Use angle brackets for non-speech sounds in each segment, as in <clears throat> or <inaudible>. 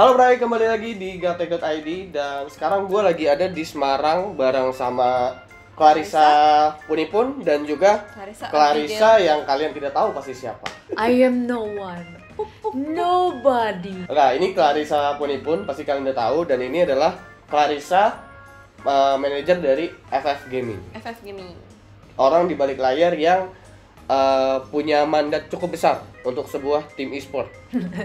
Halo Bray, kembali lagi di gaptek.id dan sekarang gue lagi ada di Semarang bareng sama Clarissa Punipun dan juga Clarissa, Clarissa yang kalian tidak tahu pasti siapa. I am no one. Nobody. Nah, ini Clarissa Punipun pasti kalian udah tahu dan ini adalah Clarissa uh, manajer dari FF Gaming. FF Gaming. Orang di balik layar yang uh, punya mandat cukup besar untuk sebuah tim e-sport.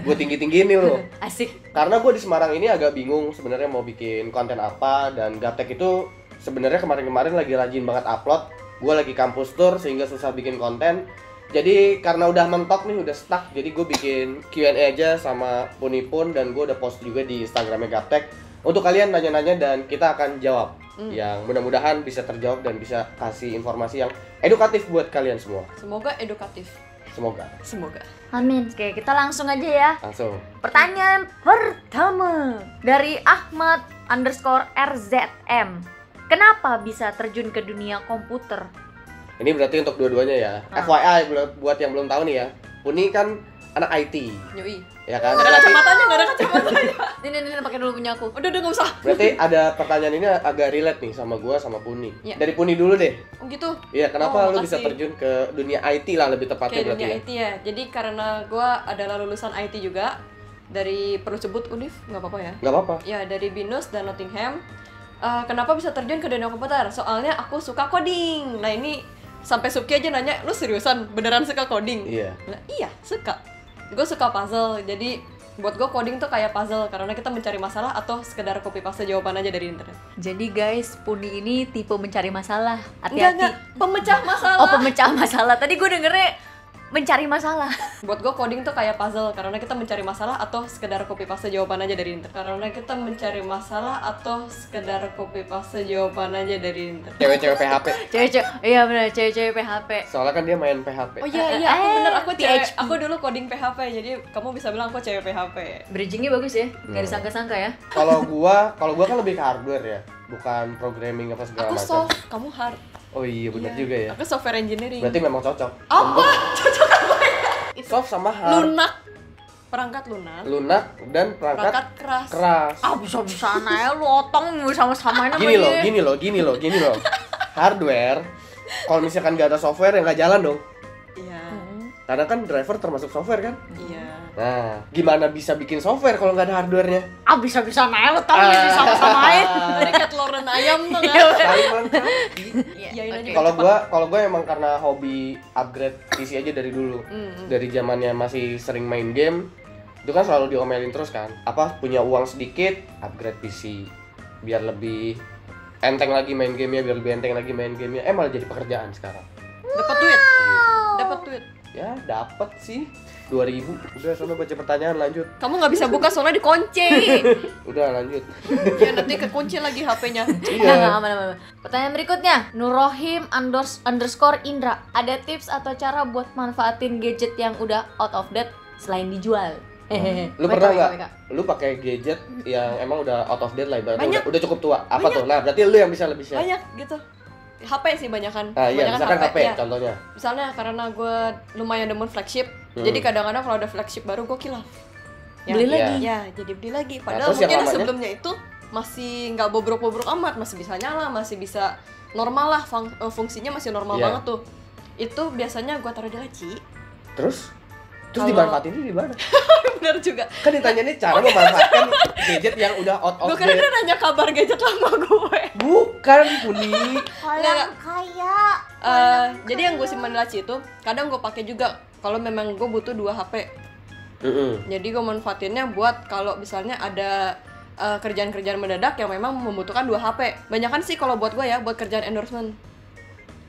Gue tinggi-tinggiin nih loh. <laughs> Asik. Karena gue di Semarang ini agak bingung sebenarnya mau bikin konten apa dan Gaptek itu sebenarnya kemarin-kemarin lagi rajin banget upload. Gue lagi kampus tour sehingga susah bikin konten. Jadi karena udah mentok nih, udah stuck, jadi gue bikin Q&A aja sama Punipun dan gue udah post juga di Instagramnya Gaptek untuk kalian nanya-nanya dan kita akan jawab Hmm. yang mudah-mudahan bisa terjawab dan bisa kasih informasi yang edukatif buat kalian semua. Semoga edukatif. Semoga Semoga. Amin. Oke, kita langsung aja ya. langsung. Pertanyaan pertama dari Ahmad underscore RZM. Kenapa bisa terjun ke dunia komputer? Ini berarti untuk dua-duanya ya. Ah. FYI buat- buat yang belum tahu nih ya. Puni kan anak IT, Yoi. ya kan? Gak ada kacamatanya, gak ada kacamatanya. Ini ini, ini pakai dulu punya aku. Udah, udah gak usah. berarti ada pertanyaan ini agak relate nih sama gua sama Puni. Iya. Dari Puni dulu deh. Oh gitu. Iya, kenapa Oh, lu bisa terjun ke dunia IT lah lebih tepatnya Kayak berarti dunia ya? IT ya. Jadi karena gue adalah lulusan IT juga dari perlu sebut Unif, nggak apa-apa ya. Gak apa-apa. Ya dari Binus dan Nottingham. Eh, kenapa bisa terjun ke dunia komputer? Soalnya aku suka coding. Nah ini sampai Suki aja nanya, lu seriusan beneran suka coding? Iya. Nah, iya, suka. Gue suka puzzle. Jadi buat gue coding tuh kayak puzzle karena kita mencari masalah atau sekedar copy paste jawaban aja dari internet. Jadi guys, Puni ini tipe mencari masalah. Enggak, enggak. Hati-hati. Pemecah masalah. Oh, pemecah masalah. Tadi gue dengernya mencari masalah. buat gue coding tuh kayak puzzle karena kita mencari masalah atau sekedar copy paste jawaban aja dari internet. Karena kita mencari masalah atau sekedar copy paste jawaban aja dari internet. Cewek-cewek PHP. Cewek-cewek, iya benar, cewek-cewek PHP. Soalnya kan dia main PHP. Oh iya iya, aku Eh, bener aku cewek. Aku dulu coding PHP jadi kamu bisa bilang aku cewek PHP. Bridgingnya bagus ya, nggak Hmm. disangka-sangka ya. Kalau gua, kalau gua kan lebih ke hardware ya, bukan programming apa segala Aku macam. soft, kamu hard. Oh iya benar Iya. juga ya. Aku software engineering. Berarti memang cocok. apa? <laughs> Cocok apa ya? Soft sama hard. Lunak. Perangkat lunak. Lunak dan perangkat Perangkat keras. keras. Ah bisa-bisa ya lu otong sama-samain sama gini loh, gini loh, gini loh, gini loh. Hardware, kalau misalkan gak ada software ya nggak jalan dong. Iya. Hmm. Karena kan driver termasuk software kan. Iya. Nah, gimana bisa bikin software kalau nggak ada hardwarenya? Ah bisa-bisa lu tau Ah. ini sama-samain. <laughs> Tadi cat loren ayam tuh Iya, kan. Saling. Iyain aja. Kalau gua, kalau gua emang karena hobi upgrade PC aja dari dulu. Hmm, hmm. Dari zamannya masih sering main game, itu kan selalu diomelin terus kan. Apa punya uang sedikit, upgrade PC biar lebih enteng lagi main gamenya, biar lebih enteng lagi main gamenya. Eh malah jadi pekerjaan sekarang. Dapat duit. Dapat duit. Ya dapat sih 2000 Udah sama baca pertanyaan lanjut. Kamu nggak bisa buka soalnya dikunci. <laughs> Udah lanjut. ya nanti kekunci lagi HP-nya. Iya. enggak, aman, aman. Pertanyaan berikutnya, Nurohim unders- underscore Indra. Ada tips atau cara buat manfaatin gadget yang udah out of date selain dijual? Hehehe. <laughs> Lu pernah nggak? Lu pakai gadget yang emang udah out of date lah ibaratnya udah, udah cukup tua. Apa Banyak. tuh? Nah, berarti lu yang bisa lebih share. Banyak gitu. HP sih banyakan. Nah, iya, Banyakan misalkan HP, ya. contohnya. Misalnya karena gue lumayan demen flagship, Hmm. jadi kadang-kadang kalau ada flagship baru gue kilaf. Ya, Beli Iya. lagi. Ya, jadi beli lagi. Padahal terus yang mungkin sebelumnya itu masih nggak bobrok-bobrok amat, masih bisa nyala, masih bisa normal lah, fung- eh, fungsinya masih normal Iya. banget tuh. Itu biasanya gue taruh di laci. Terus terus Kalau- dimanfaatin di mana? <laughs> Bener juga. Kan ditanya nih cara memanfaatkan <laughs> gadget yang udah out of Gue date. dia nanya kabar gadget lama gue. Bukan, Puni. Nggak, kaya. Eh, jadi yang gue simpan di laci itu kadang gue pakai juga kalau memang gue butuh dua HP Heeh. jadi gue manfaatinnya buat kalau misalnya ada eh, kerjaan-kerjaan mendadak yang memang membutuhkan dua HP banyak kan sih kalau buat gue ya buat kerjaan endorsement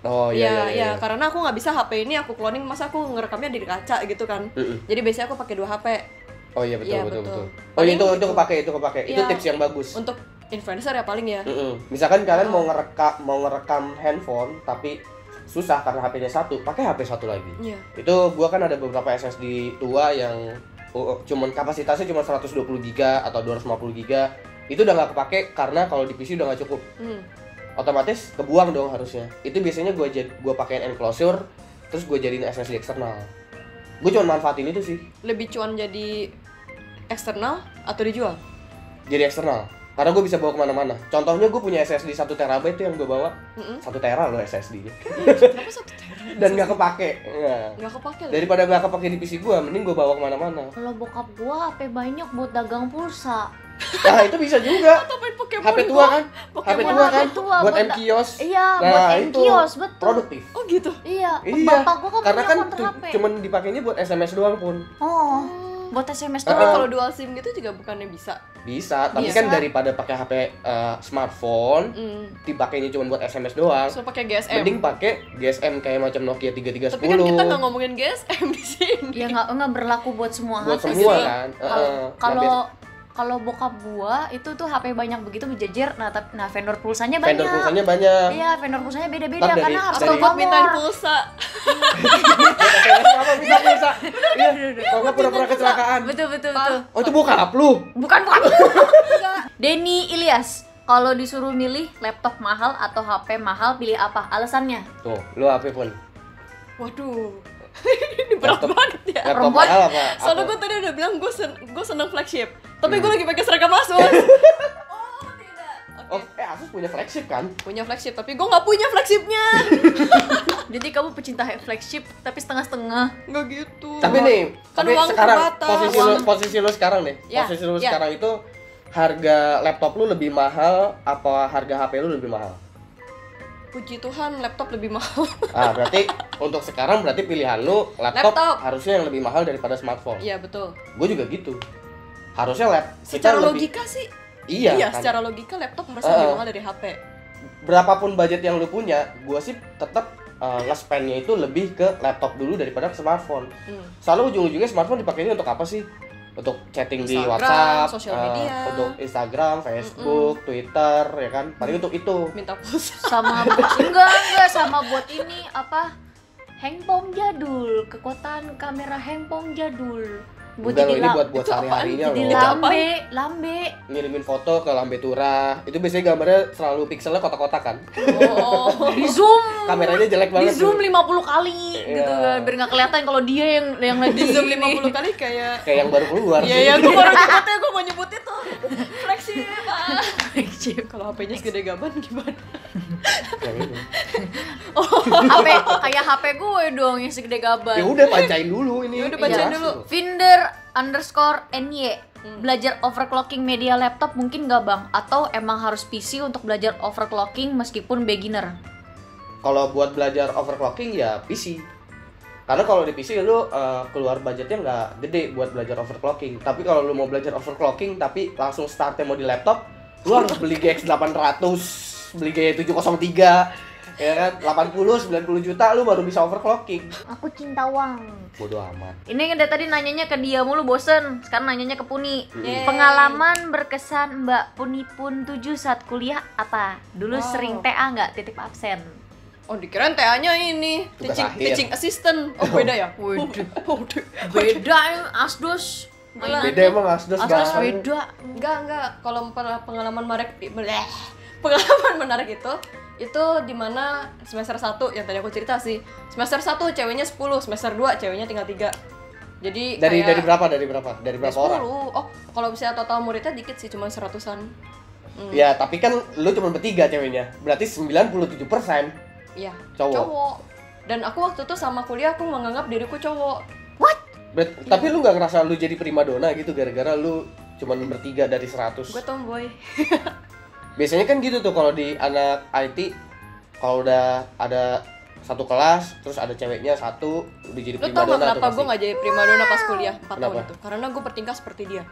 Oh iya Iya, iya. iya, iya. karena aku nggak bisa HP ini aku cloning masa aku ngerekamnya di kaca gitu kan Heeh. jadi biasanya aku pakai dua HP Oh iya betul Iya, betul betul. betul. Oh iya, itu itu kepake itu kepake. Itu Iya. tips yang bagus. untuk influencer ya paling ya Heeh. Misalkan kalian mau ngerekam mau ngerekam handphone tapi susah karena HP-nya satu, pakai HP satu lagi. iya Itu gua kan ada beberapa SSD tua yang oh, cuman kapasitasnya cuma 120 GB atau 250 GB. Itu udah nggak kepake karena kalau di PC udah nggak cukup. Hmm. Otomatis kebuang dong harusnya. Itu biasanya gua jad, gua pakein enclosure terus gua jadiin SSD eksternal. Gue cuma manfaatin itu sih. lebih cuan jadi eksternal Atau dijual? jadi eksternal. Karena gue bisa bawa ke mana-mana. Contohnya gue punya SSD 1 terabyte tuh yang gue bawa. Satu tera loh SSD nya Kenapa <laughs> satu tera? dan nggak kepake. Nah, Nggak kepake lagi. daripada nggak kepake di PC gue mending gue bawa ke mana-mana. Kalau bokap gua HP banyak buat dagang pulsa. <laughs> nah itu bisa juga. HP tua kan? Pokemon HP tua kan? HP tua, buat buat- M kios Iya, Nah, buat itu kios betul. produktif. Oh gitu. Iya, Iya, bapak gua kan karena punya kan cuman dipakainya buat SMS doang pun. Oh, buat SMS Tapi Ah. doang. kalau dual SIM gitu juga bukannya bisa. bisa tapi Bisa. kan daripada pakai HP eh, smartphone Hmm. dipakainya cuma buat SMS doang So pakai GSM. mending pakai GSM kayak macam Nokia 3310 Tapi kan kita nggak ngomongin GSM di sini. Ya nggak nggak berlaku buat semua buat HP semua sih. kan Kalau. Nah, kalau bokap gua itu tuh HP banyak begitu berjejer. Nah, tapi nah vendor pulsanya vendor banyak. pulsanya banyak Iya, vendor pulsanya beda-beda Ntar dari- karena harus dari- buat nomor. pulsa. apa bisa bisa iya kalau nggak pura-pura kecelakaan Betul betul betul. oh itu bokap lu Bukan bukan. <laughs> Denny Ilyas, kalau disuruh milih laptop mahal atau HP mahal, pilih apa? Alasannya? tuh lu apa pun Waduh. <laughs> Ini berat Laptop- banget ya. laptop Perempuan- mahal apa Soalnya gue tadi udah bilang gue sen gue seneng flagship. Tapi Hmm. gue lagi pakai seragam Asus. <laughs> oh eh Asus punya flagship kan Punya flagship, tapi gue nggak punya flagshipnya. <laughs> Jadi kamu pecinta flagship tapi setengah-setengah. Nggak gitu. tapi nih Kan tapi uang sekarang terbatas. posisi lu Uang- posisi lu sekarang nih Ya, posisi lu ya. sekarang itu harga laptop lu lebih mahal apa harga HP lu lebih mahal Puji Tuhan laptop lebih mahal. ah berarti untuk sekarang berarti pilihan lu laptop, Laptop. harusnya yang lebih mahal daripada smartphone Iya betul. gue juga gitu harusnya lap kita Secara lebih logika sih. Iya, Iya, kan? secara logika laptop harus Uh-uh. lebih mahal dari HP. berapapun budget yang lu punya gue sih tetap uh, nge-spendnya itu lebih ke laptop dulu daripada ke smartphone Hmm. Soalnya ujung-ujungnya smartphone dipakainya untuk apa sih? Untuk chatting di Instagram, WhatsApp, sosial eh, media. untuk Instagram, Facebook, Twitter, ya kan? Paling untuk itu. Minta pulsa. Sama <laughs> buat enggak enggak sama buat ini apa? Handphone jadul, kekuatan kamera handphone jadul. Buat loh, jadi ini buat buat sehari-harinya jadi loh. Lambe, lambe. Ngirimin foto ke Lambe Tura. Itu biasanya gambarnya selalu pixelnya kotak-kotak kan. Oh. <laughs> Di zoom. Kameranya jelek Di banget. zoom tuh. 50 kali gitu Iya. kan biar nggak kelihatan kalau dia yang yang lagi Di zoom ini. 50 kali kayak Kayak yang baru keluar. Iya, iya, gue baru nyebutnya, gue mau nyebut itu Flagship, ah. Flagship. Kalau HP-nya segede gaban gimana? <laughs> Ini. HP kayak HP gue dong yang segede gaban. Ya udah bacain dulu ini. Ya udah, bacain asli dulu. Finder underscore NY. Belajar overclocking media laptop mungkin nggak bang? Atau emang harus PC untuk belajar overclocking meskipun beginner? Kalau buat belajar overclocking ya PC. Karena kalau di PC lu uh, keluar budgetnya nggak gede buat belajar overclocking. Tapi kalau lu mau belajar overclocking tapi langsung startnya mau di laptop, lu harus beli GX 800, beli GX 703, ya kan 80 90 juta lu baru bisa overclocking. Aku cinta uang. Bodoh amat. Ini dari tadi nanyanya ke dia mulu bosen. Sekarang nanyanya ke Puni. Yeay. Pengalaman berkesan Mbak Puni pun 7 saat kuliah apa? Dulu Wow. sering TA nggak titip absen? Oh dikirain TA-nya ini Tugas teaching, akhir. teaching assistant. Oh beda ya? Waduh. <laughs> Waduh. Beda yang asdos. Alah. Beda emang asdos Asdos beda. Enggak, enggak. Kalau pe- pengalaman menarik. Pengalaman menarik itu itu di mana semester 1 yang tadi aku cerita sih. Semester 1 ceweknya 10, semester 2 ceweknya tinggal 3. Jadi Dari kayak dari berapa? Dari berapa? Dari berapa 10. orang? Oh, kalau misalnya total muridnya dikit sih, cuma seratusan. Hmm. Ya, tapi kan lu cuma bertiga ceweknya. Berarti 97% Iya, cowok. Dan aku waktu itu sama kuliah aku menganggap diriku cowok. Ber- tapi lu nggak ngerasa lu jadi primadona gitu gara-gara lu cuman bertiga dari 100 Gue tomboy. <laughs> biasanya kan gitu tuh kalau di anak IT kalau udah ada satu kelas terus ada ceweknya satu udah jadi primadona tuh kenapa pasti. gue gak jadi primadona pas kuliah 4 tahun itu? Karena gue bertingkah seperti dia.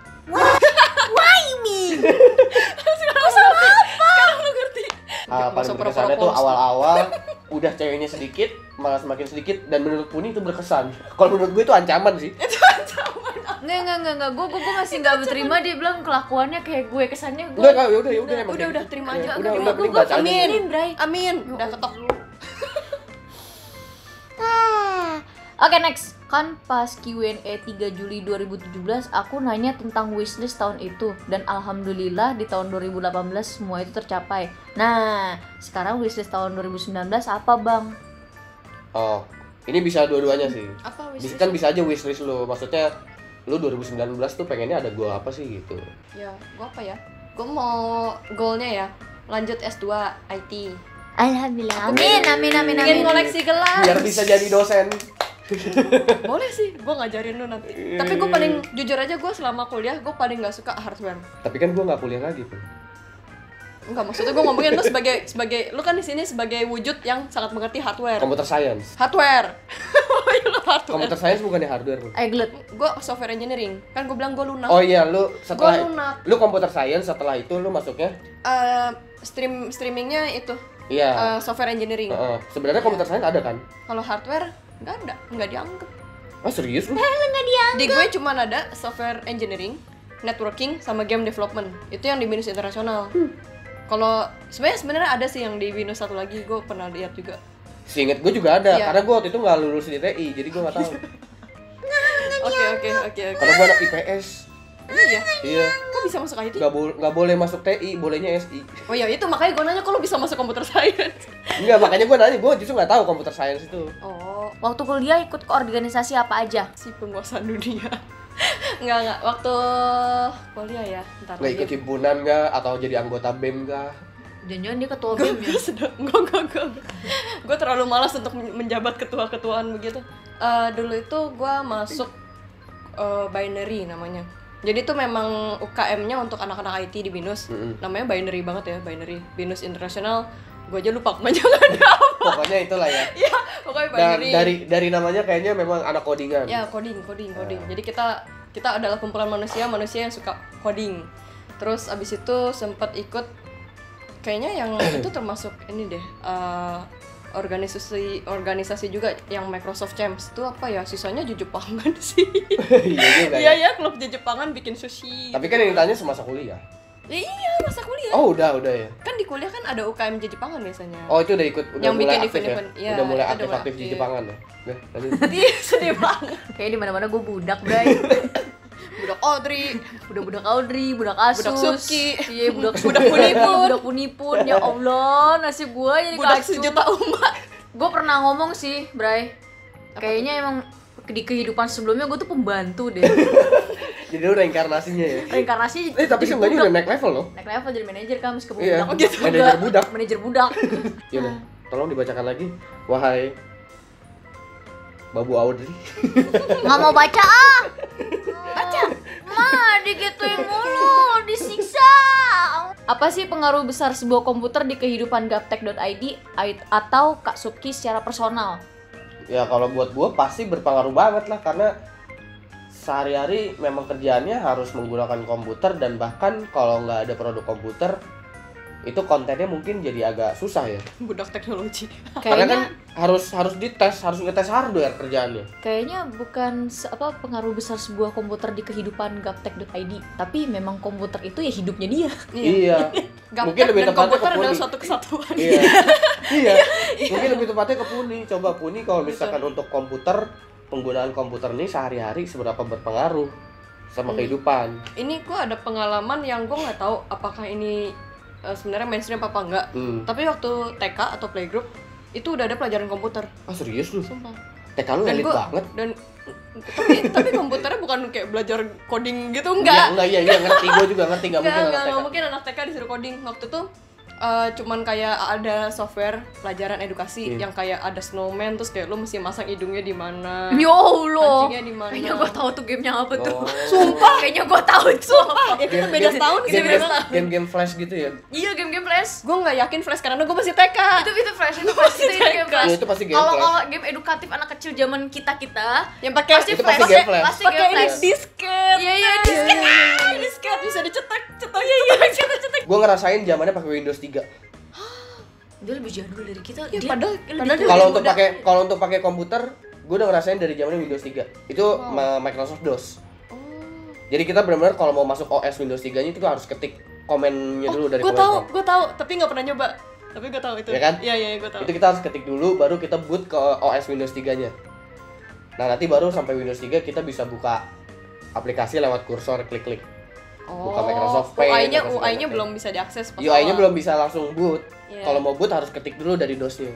Ini. <laughs> Sekarang lu ngerti? Ah, paling berkesannya tuh awal-awal <laughs> udah ceweknya sedikit malah semakin sedikit dan menurut Puni itu berkesan kalau menurut gue itu ancaman sih Nggak, nggak, nggak, nggak. Gue, gue, gue masih nggak <laughs> berterima dia bilang kelakuannya kayak gue. Kesannya gue. udah ya udah ya udah emang udah, udah, gitu. terima Ya, aja, udah terima. udah gue, amin. Amin. Udah ketok. <laughs> Oke next kan pas Q&A 3 Juli 2017 aku nanya tentang wishlist tahun itu dan alhamdulillah di tahun 2018 semua itu tercapai. Nah sekarang wishlist tahun 2019 apa bang? oh ini bisa dua-duanya sih Apa bisa wishlist? kan bisa aja wishlist lu maksudnya lu 2019 tuh pengennya ada goal apa sih gitu? Ya gua apa ya? Gua mau goalnya ya lanjut S2 IT Alhamdulillah. Amin, amin, amin, ingin amin. koleksi gelas. Biar bisa jadi dosen. <laughs> Boleh sih gua ngajarin lu nanti. Tapi gua paling jujur aja gua selama kuliah gua paling nggak suka hardware. Tapi kan gua nggak kuliah lagi tuh Enggak, maksudnya gue ngomongin lu sebagai sebagai lu kan di sini sebagai wujud yang sangat mengerti hardware. komputer science Hardware. <laughs> Oh iya, lu hardware. komputer science bukannya hardware Pun. Ayo gelut. Gue software engineering. Kan gue bilang gue lunak. oh iya lu setelah Gua lunak. lu komputer science setelah itu lu masuknya Eh, stream streamingnya itu iya eh, software engineering. Heeh. sebenarnya komputer science ada kan Kalau hardware nggak ada, nggak dianggap. oh serius lu Di gue cuma ada software engineering, networking, sama game development. Itu yang di binus internasional. Kalau sebenarnya sebenarnya ada sih yang di binus satu lagi gue pernah lihat juga. Seinget gue juga ada, Iya. karena gue waktu itu nggak lulus di TI, jadi gue nggak tahu. <laughs> Oke oke oke oke. karena gue anak IPS, Iya. iya, Kok bisa masuk IT? nggak boleh nggak boleh masuk TI, bolehnya SI. Oh iya itu makanya gue nanya kok lu bisa masuk komputer science. Enggak, makanya gue nanya, gue justru nggak tahu komputer science itu. Oh, Waktu kuliah ikut ke organisasi apa aja? si penguasa dunia. Enggak enggak waktu kuliah ya. Ntar Nggak ikut himpunan nggak, atau jadi anggota BEM nggak? Jangan-jangan dia ketua BEM ya? sedang enggak enggak enggak. Gue terlalu malas untuk men- menjabat ketua-ketuaan begitu. Eh, dulu itu gue masuk eh, binary namanya. Jadi itu memang UKM-nya untuk anak-anak IT di Binus. Mm-mm. Namanya binary banget ya, binary. Binus Internasional. Gue aja lupa <laughs> apa. Pokoknya itulah ya. <laughs> Iya, pokoknya dari dari namanya kayaknya memang anak codingan. Ya coding, coding, coding. Ah. Jadi kita kita adalah kumpulan manusia, manusia yang suka coding. Terus abis itu sempat ikut, kayaknya yang itu <clears throat> termasuk ini deh, eh, organisasi organisasi juga yang Microsoft Champs itu apa ya? Sisanya Jejepangan <laughs> sih. <laughs> iya juga Iya ya. ya, klub Jejepangan bikin sushi. Tapi kan yang ditanya semasa kuliah. Ya, iya. Oh udah udah ya. Kan di kuliah kan ada UKM Jejepangan biasanya. Oh itu udah ikut udah Yang mulai bikin aktif ya. event-event, iya, udah mulai aktif aktif di. Jepangan ya. Nah, <laughs> sedih banget. Kayaknya di mana-mana gue budak, <laughs> Bray. Budak Audrey. Budak-budak Audrey, budak Asus. Budak Suki. Iya, budak <laughs> Budak Punipun. budak Punipun. Ya Allah, nasib gue jadi Budak kacau. sejuta umat. Gue pernah ngomong sih, Bray. Kayaknya emang di kehidupan sebelumnya gue tuh pembantu deh. Jadi lu reinkarnasinya ya. Reinkarnasi Eh tapi jadi seenggaknya udah naik level loh. naik level jadi manajer kan meskipun Iya. budak. Oh, gitu. Manajer budak. Manajer budak. <laughs> Ya udah, tolong dibacakan lagi. Wahai Babu Audrey. Nggak mau baca ah. <laughs> Baca. Ma, digituin mulu, disiksa. Apa sih pengaruh besar sebuah komputer di kehidupan gaptek.id ait- atau Kak Subki secara personal? Ya kalau buat gua pasti berpengaruh banget lah karena sehari-hari memang kerjaannya harus menggunakan komputer dan bahkan kalau nggak ada produk komputer itu kontennya mungkin jadi agak susah ya. <laughs> Budak teknologi. Karena kan harus harus dites, harus ngetes hardware kerjaannya. kayaknya bukan apa pengaruh besar sebuah komputer di kehidupan gaptek.id, tapi memang komputer itu ya hidupnya dia. Iya. Gaptek Mungkin lebih dan tepatnya komputer ke adalah Puni. satu kesatuan. <laughs> iya. iya. Mungkin lebih tepatnya ke Puni. Coba Puni kalau misalkan untuk komputer, penggunaan komputer ini sehari-hari seberapa berpengaruh sama Hmm. kehidupan. Ini gua ada pengalaman yang gua nggak tahu apakah ini eh, sebenarnya mainstream apa enggak. Hmm. Tapi waktu TK atau playgroup itu udah ada pelajaran komputer. Ah serius lu? Sumpah. TK lu Dan elit gua banget. dan tapi tapi komputernya bukan kayak belajar coding gitu Iya, enggak. enggak, iya, iya, ngerti. Gue juga ngerti, enggak mungkin enggak, enggak mungkin anak TK disuruh coding. Waktu itu eh, cuman kayak ada software pelajaran edukasi Iya. yang kayak ada snowman terus kayak lu mesti masang hidungnya di mana. Ya Allah. Kancingnya di mana? Kayaknya gue tahu tuh gamenya apa tuh. Oh. Sumpah. Kayaknya gue tahu itu. Ya kita beda setahun sih, game, beda game, setahun. game, game flash gitu ya? Iya game-game flash. Gue nggak yakin flash karena gue masih TK. Itu itu flash itu pasti itu game flash. Iya, itu pasti game Kalau flash. kalau game edukatif anak kecil zaman kita kita yang pakai pasti Itu flash. pasti game flash. Game disket. Iya iya Iya, disket. iya, iya, disket bisa dicetak, cetak, iya, iya, cetak, cetak. Gue ngerasain zamannya pakai Windows 3. Dia lebih jadul dari kita. Ya, Dia padahal- padahal dia Kalau untuk pakai kalau untuk pakai komputer, gue udah ngerasain dari zamannya Windows 3. Itu ma- Microsoft DOS. Oh. Jadi kita benar-benar kalau mau masuk OS Windows 3-nya itu harus ketik komennya dulu dari gue tahu, gue tahu, tapi nggak pernah nyoba. Tapi gue tahu itu. Ya kan? Iya, iya, gue tahu. Itu kita harus ketik dulu baru kita boot ke OS Windows 3-nya. Nah, nanti baru sampai Windows 3 kita bisa buka aplikasi lewat kursor klik-klik. Oh, bukan Microsoft Paint, UI-nya macam. belum bisa diakses. pas UI-nya belum bisa langsung boot. Iya. Kalau mau boot harus ketik dulu dari DOS-nya.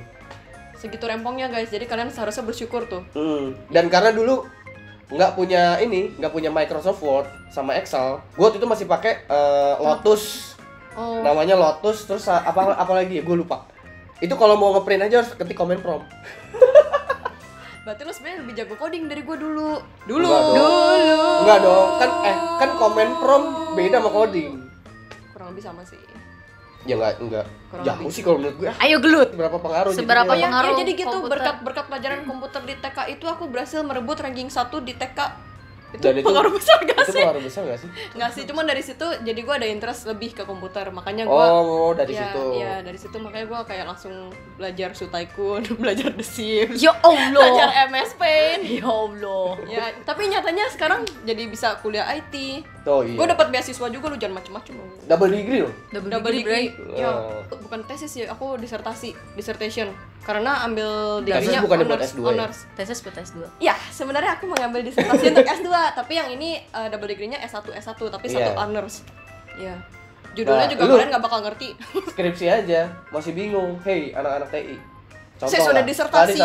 Segitu rempongnya guys, jadi kalian seharusnya bersyukur tuh. Hmm. Dan karena dulu nggak punya ini nggak punya Microsoft Word sama Excel gue waktu itu masih pakai eh, Lotus Oh, namanya Lotus terus a- apa apa lagi ya gue lupa itu kalau mau ngeprint aja harus ketik comment prompt <laughs> berarti lo sebenarnya lebih jago coding dari gue dulu. Dulu. Enggak dong. Dulu. enggak dong kan eh kan comment prompt beda sama coding Kurang lebih sama sih. ya enggak enggak Kurang jauh lebih. sih kalau menurut gue Ayo gelut. berapa pengaruh Seberapa. Ya, pengaruh ya jadi gitu komputer. berkat berkat pelajaran komputer di TK itu aku berhasil merebut ranking 1 di TK. Itu Dan itu- pengaruh besar gak itu sih? pengaruh besar gak sih Nggak sih, cuman dari situ jadi gue ada interest lebih ke komputer, makanya gue oh dari ya, situ ya dari situ makanya gue kayak langsung belajar Sutaikun, <laughs> belajar The Sims, Ya Allah. belajar MS Paint. Ya Allah. ya, tapi nyatanya sekarang jadi bisa kuliah IT. Oh iya Gue dapat beasiswa juga lu jangan macem-macem lu. double degree loh Double, Double degree, degree. Ya, Oh. bukan tesis ya, aku disertasi, dissertation. Karena ambil degree-nya buat honors, S2 ya? honors. bray. Tesis buat S2. Ya, sebenarnya aku mengambil disertasi untuk S2, tapi yang ini uh, double degree-nya S1 S1 tapi satu Iya. honors. Iya. Judulnya Nah, juga kalian nggak bakal ngerti. skripsi aja masih bingung hei anak-anak TI Contoh Saya sudah disertasi.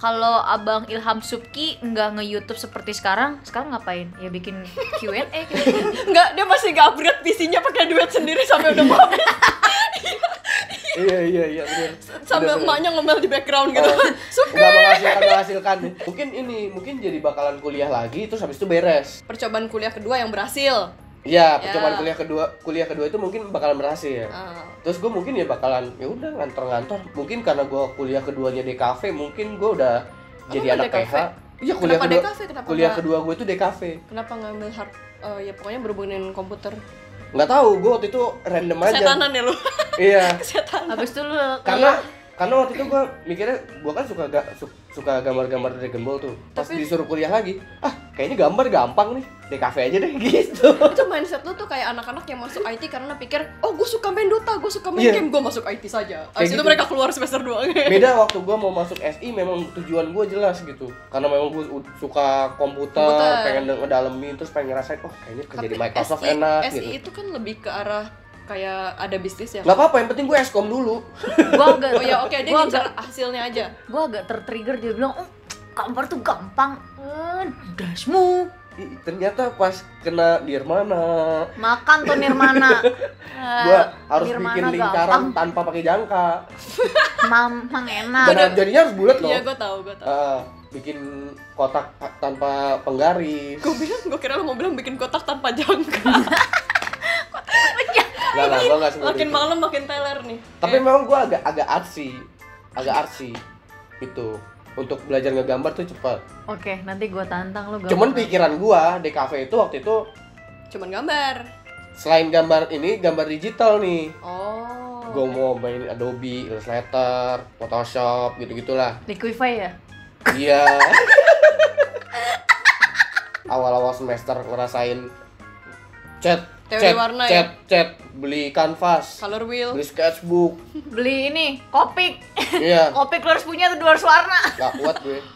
Kalau Abang Ilham Subki nggak nge-YouTube seperti sekarang, sekarang ngapain? Ya bikin Q&A <laughs> gitu. Enggak, dia masih nggak upgrade PC-nya pakai duit sendiri sampai udah mau habis. iya iya iya bener sambil Bener, emaknya ngomel di background gitu. Oh, <laughs> nggak menghasilkan menghasilkan mungkin ini mungkin jadi bakalan kuliah lagi terus habis itu beres Percobaan kuliah kedua yang berhasil. Iya, Ya. percobaan kuliah kedua kuliah kedua itu mungkin bakalan berhasil. Ah. Terus gue mungkin ya bakalan ya udah ngantor-ngantor. Mungkin karena gue kuliah keduanya DKV, mungkin gue udah jadi udah anak DKV? PH. Iya kuliah Kenapa kedua. DKV? Kenapa kuliah nggak- kedua gue itu DKV. Kenapa ngambil hard eh, ya pokoknya berhubungan dengan komputer. Nggak tahu, gue waktu itu random aja. Kesetanan ya lu. Iya. <laughs> Kesetanan. Habis itu lu karena karena waktu itu gue mikirnya gue kan suka ga, su- suka gambar-gambar Dragon Ball tuh. Pas Tapi- disuruh kuliah lagi, ah kayaknya gambar gampang nih. DKV aja deh <laughs> gitu. itu mindset lu tuh kayak anak-anak yang masuk IT karena pikir oh gue suka main Dota, gue suka main Iya. game, gue masuk IT saja. Abis itu gitu. mereka keluar semester 2 <laughs> beda waktu gue mau masuk SI memang tujuan gue jelas gitu karena memang gue suka komputer, Komputer. pengen ngedalemin terus pengen ngerasain oh kayaknya kerja di Microsoft SI, enak SI gitu itu kan lebih ke arah kayak ada bisnis ya. nggak apa-apa yang penting gue eskom dulu gua agak Oh ya oke dia gua ngincar agak, hasilnya aja. gua agak tertrigger dia bilang, "Oh, gambar tuh gampang." Eh, dasmu. Ih, ternyata pas kena Nirmana Makan tuh Nirmana. gue <laughs> Eh, harus Nirmana bikin lingkaran gampang. tanpa pakai jangka Mamang enak. dan jadinya harus bulat loh Iya gue tahu gue tahu. Ah, bikin kotak tanpa penggaris Gue bilang gue kira lo mau bilang bikin kotak tanpa jangka. <laughs> <laughs> nggak lah gue nggak seperti makin itu. malam makin teler nih. tapi memang gue agak agak artsy agak artsy itu untuk belajar ngegambar tuh cepat Oke, nanti gua tantang lu gambar. cuman pikiran gua di cafe itu waktu itu cuman gambar. selain gambar ini gambar digital nih Oh. gua mau main Adobe Illustrator Photoshop gitu gitulah Liquify ya? iya <laughs> awal-awal semester ngerasain cat Teori cat warna cat cat beli kanvas Color wheel. beli sketchbook <laughs> Beli ini, kopik. iya <laughs> kopik lu harus punya tuh dua warna. nggak kuat gue <laughs>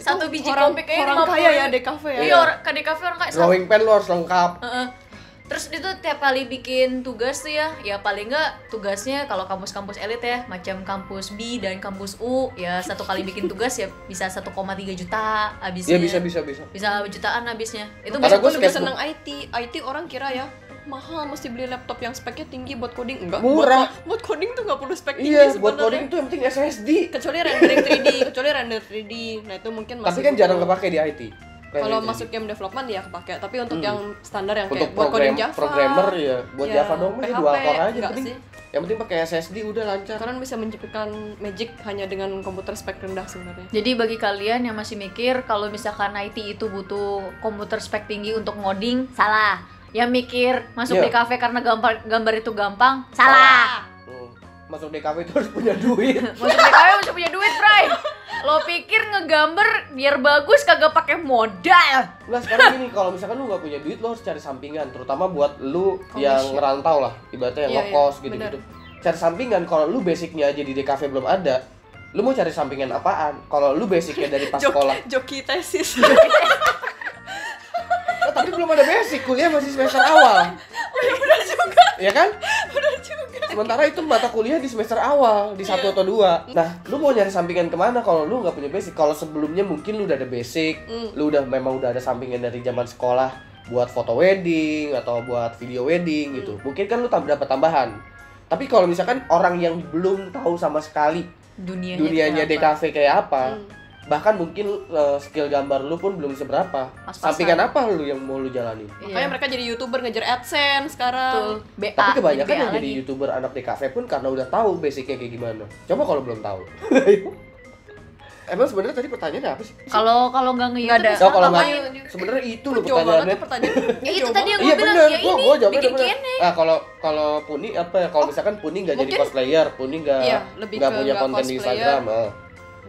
Satu biji orang, kopik kayaknya orang 50. kaya ya di kafe ya. Iya, orang di kafe orang kaya. drawing pen lo harus lengkap Heeh. Terus itu tiap kali bikin tugas tuh ya, ya paling nggak tugasnya kalau kampus-kampus elit ya, macam kampus B dan kampus U, ya satu kali bikin tugas ya bisa 1,3 juta habisnya. Iya bisa bisa bisa Bisa jutaan habisnya. Itu Karena gue lebih seneng IT. IT orang kira ya mahal mesti beli laptop yang speknya tinggi buat coding enggak Murah. buat, buat coding tuh nggak perlu spek tinggi iya buat sebenarnya. coding tuh yang penting SSD kecuali rendering 3D <laughs> kecuali render 3D nah itu mungkin masih tapi kan jarang kepake di IT kalau Rendering masuk game development ya kepake tapi untuk Hmm. yang standar yang untuk kayak buat coding Java programmer ya buat ya, Java dong PHP, dua core aja enggak penting sih. yang penting pakai SSD udah lancar kalian bisa menciptakan magic hanya dengan komputer spek rendah sebenarnya Jadi bagi kalian yang masih mikir kalau misalkan IT itu butuh komputer spek tinggi untuk ngoding, salah. Yang mikir masuk Iya. di kafe karena gambar gambar itu gampang, salah. Hmm. masuk DKV itu harus punya duit <laughs> Masuk di kafe mesti punya duit, Bray. Lo pikir ngegambar biar bagus kagak pakai modal. Nah sekarang gini, kalau misalkan lu nggak punya duit, lu harus cari sampingan, terutama buat lu yang Commission. ngerantau lah, ibaratnya yang Iya, ngekos iya, gitu-gitu. Cari sampingan, kalau lu basicnya aja di DKV belum ada, lu mau cari sampingan apaan? Kalau lu basicnya dari pas <laughs> sekolah, joki tesis oh, <laughs> tapi belum ada basic, kuliah masih semester awal. benar juga Ya kan? benar juga Sementara itu mata kuliah di semester awal, di satu atau dua. Nah, lu mau nyari sampingan ke mana kalau lu nggak punya basic? Kalau sebelumnya mungkin lu udah ada basic, Hmm. lu udah memang udah ada sampingan dari zaman sekolah buat foto wedding atau buat video wedding gitu. Mungkin kan lu dapat tambahan. Tapi kalau misalkan orang yang belum tahu sama sekali Dunianya, dunianya kayak apa? DKV kayak apa, Hmm. Bahkan mungkin uh, skill gambar lu pun belum seberapa. Sampingan apa lu yang mau lu jalani? Makanya Iya. mereka jadi youtuber ngejar AdSense Betul. sekarang. BA, Tapi kebanyakan BA yang jadi youtuber anak DKV pun karena udah tahu basicnya kayak gimana. Coba kalau belum tahu. <laughs> Emang sebenarnya tadi pertanyaannya apa sih? Kalau kalau nggak nge Nggak ada. Oh, kalau Apa nggak sebenarnya itu loh pertanyaannya. tuh pertanyaan. <laughs> Ya itu Jauh tadi yang Iya gue bilang bener, ya gua, ini gua jawabnya bikin udah bener. Q&A. Nah kalau kalau Puni apa ya? Kalau misalkan Puni nggak jadi cosplayer, Puni nggak Iya, nggak punya konten di. Instagram. ah.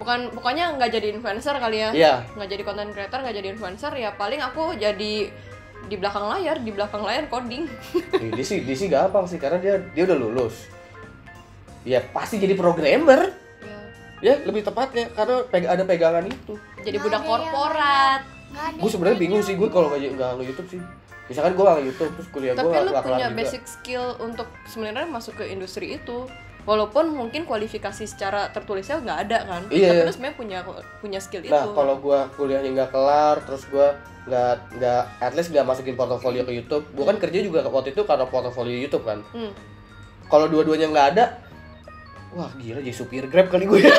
Bukan bukannya nggak jadi influencer kali ya Iya. nggak jadi content creator nggak jadi influencer ya paling aku jadi di belakang layar di belakang layar coding <laughs> Dia sih, dia sih gampang sih karena dia dia udah lulus. Ya pasti jadi programmer. ya, Ya lebih tepatnya karena peg- ada pegangan itu. jadi Nggak budak korporat Gue sebenarnya bingung sih gue kalau nggak nggak nge YouTube sih. Misalkan gue nggak YouTube terus kuliah gue tapi nggak lu punya juga. basic skill untuk sebenarnya masuk ke industri itu walaupun mungkin kualifikasi secara tertulisnya nggak ada kan Iya. tapi lu sebenarnya punya punya skill Nah, itu kalau gua kuliahnya nggak kelar, terus gua nggak nggak at least nggak masukin portofolio ke YouTube. Gua kan kerja juga waktu itu karena portofolio YouTube kan. Hmm. Kalau dua-duanya nggak ada, wah gila jadi supir Grab kali gue. <laughs>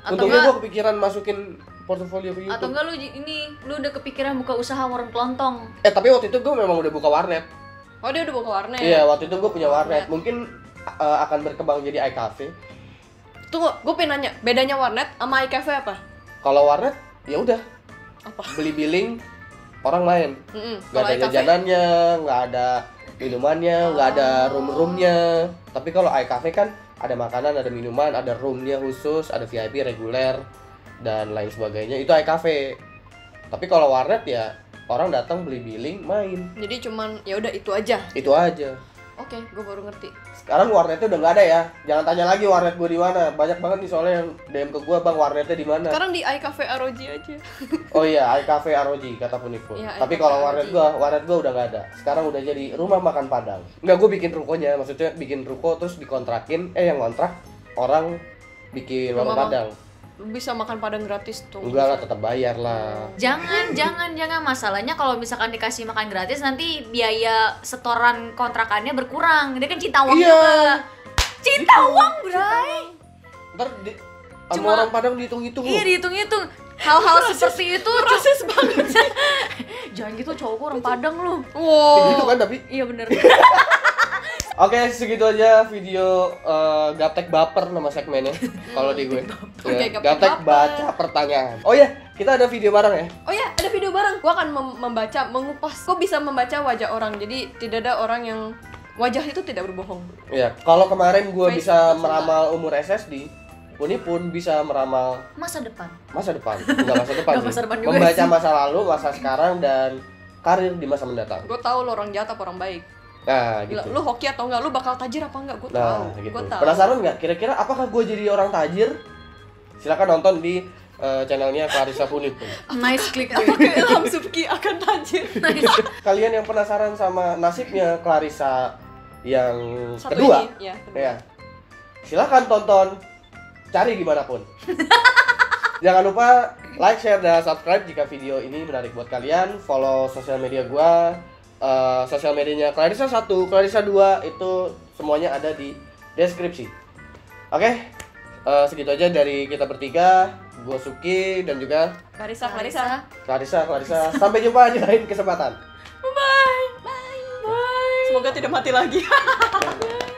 Atau <laughs> Untungnya gua kepikiran masukin portofolio ke YouTube. atau enggak lu ini lu udah kepikiran buka usaha warung kelontong. Eh tapi waktu itu gua memang udah buka warnet. oh dia udah buka warnet Iya, waktu itu gua punya warnet. Warnet. Mungkin uh, akan berkembang jadi iCafe. tunggu gue pengen nanya bedanya warnet sama iCafe apa Kalau warnet ya udah apa beli billing orang main. Mm-mm. nggak kalau ada jajanannya, nggak ada minumannya, nggak ada room-roomnya. Tapi kalau iCafe kan ada makanan, ada minuman, ada roomnya khusus, ada VIP reguler dan lain sebagainya. Itu iCafe. Tapi kalau warnet ya orang datang beli billing main. jadi cuman ya udah itu aja Itu aja. Oke gue baru ngerti Sekarang warnetnya udah nggak ada ya. Jangan tanya lagi warnet gue di mana. Banyak banget nih soalnya yang DM ke gue bang warnetnya di mana. sekarang di iCafe ROG aja <laughs> Oh iya, iCafe ROG kata Punipun. Iya, Tapi kalau warnet gua, warnet gua udah nggak ada. Sekarang udah jadi rumah makan Padang. Enggak, gua bikin rukonya, maksudnya bikin ruko terus dikontrakin, eh yang kontrak orang bikin warung Rumah Padang. Bisa makan padang gratis tuh Enggak lah, tetap bayar lah. Jangan, jangan, jangan. Masalahnya kalau misalkan dikasih makan gratis nanti biaya setoran kontrakannya berkurang. Dia kan cinta uang Iya. juga. Cinta uang, Bray. Ntar di, Cuma- orang Padang dihitung-hitung Iya, dihitung-hitung. Hal-hal seperti itu rasis banget sih <laughs> jangan gitu cowok orang Padang lu. wow Gitu kan tapi. Iya bener. <laughs> Oke, segitu aja video eh, gaptek baper nama segmennya. <laughs> Kalau di gue. Oke, Ya, Gaptek baca pertanyaan. Oh iya, kita ada video bareng ya. oh ya ada video bareng gua akan mem- membaca mengupas kok bisa membaca wajah orang jadi tidak ada orang yang wajah itu tidak berbohong Iya, kalau kemarin gue bisa meramal umur SSD, Puni pun bisa meramal Masa depan. masa depan, enggak masa depan <laughs> Nggak sih. masa depan juga Membaca sih. masa lalu, masa sekarang dan karir di masa mendatang. gue tahu lo orang jahat apa orang baik Nah, gitu. lu hoki atau enggak lu bakal tajir apa enggak gue tahu Nah, gitu. gue tahu Penasaran nggak? Kira-kira apakah gue jadi orang tajir? Silakan nonton di eh, channelnya Clarissa Puni pun. Nice click. <laughs> apakah Ilham Subki akan tajir <laughs> Kalian yang penasaran sama nasibnya Clarissa yang Satu kedua, ini, ya, kedua. ya, silakan tonton, cari di mana pun. <laughs> Jangan lupa like, share, dan subscribe jika video ini menarik buat kalian. Follow sosial media gua, eh, sosial medianya Clarissa 1, Clarissa 2 itu semuanya ada di deskripsi. Oke, eh, segitu aja dari kita bertiga. Gua Suki dan juga Clarissa Clarissa Clarissa, Clarissa. Sampai jumpa di lain kesempatan. bye bye bye semoga tidak mati lagi <laughs>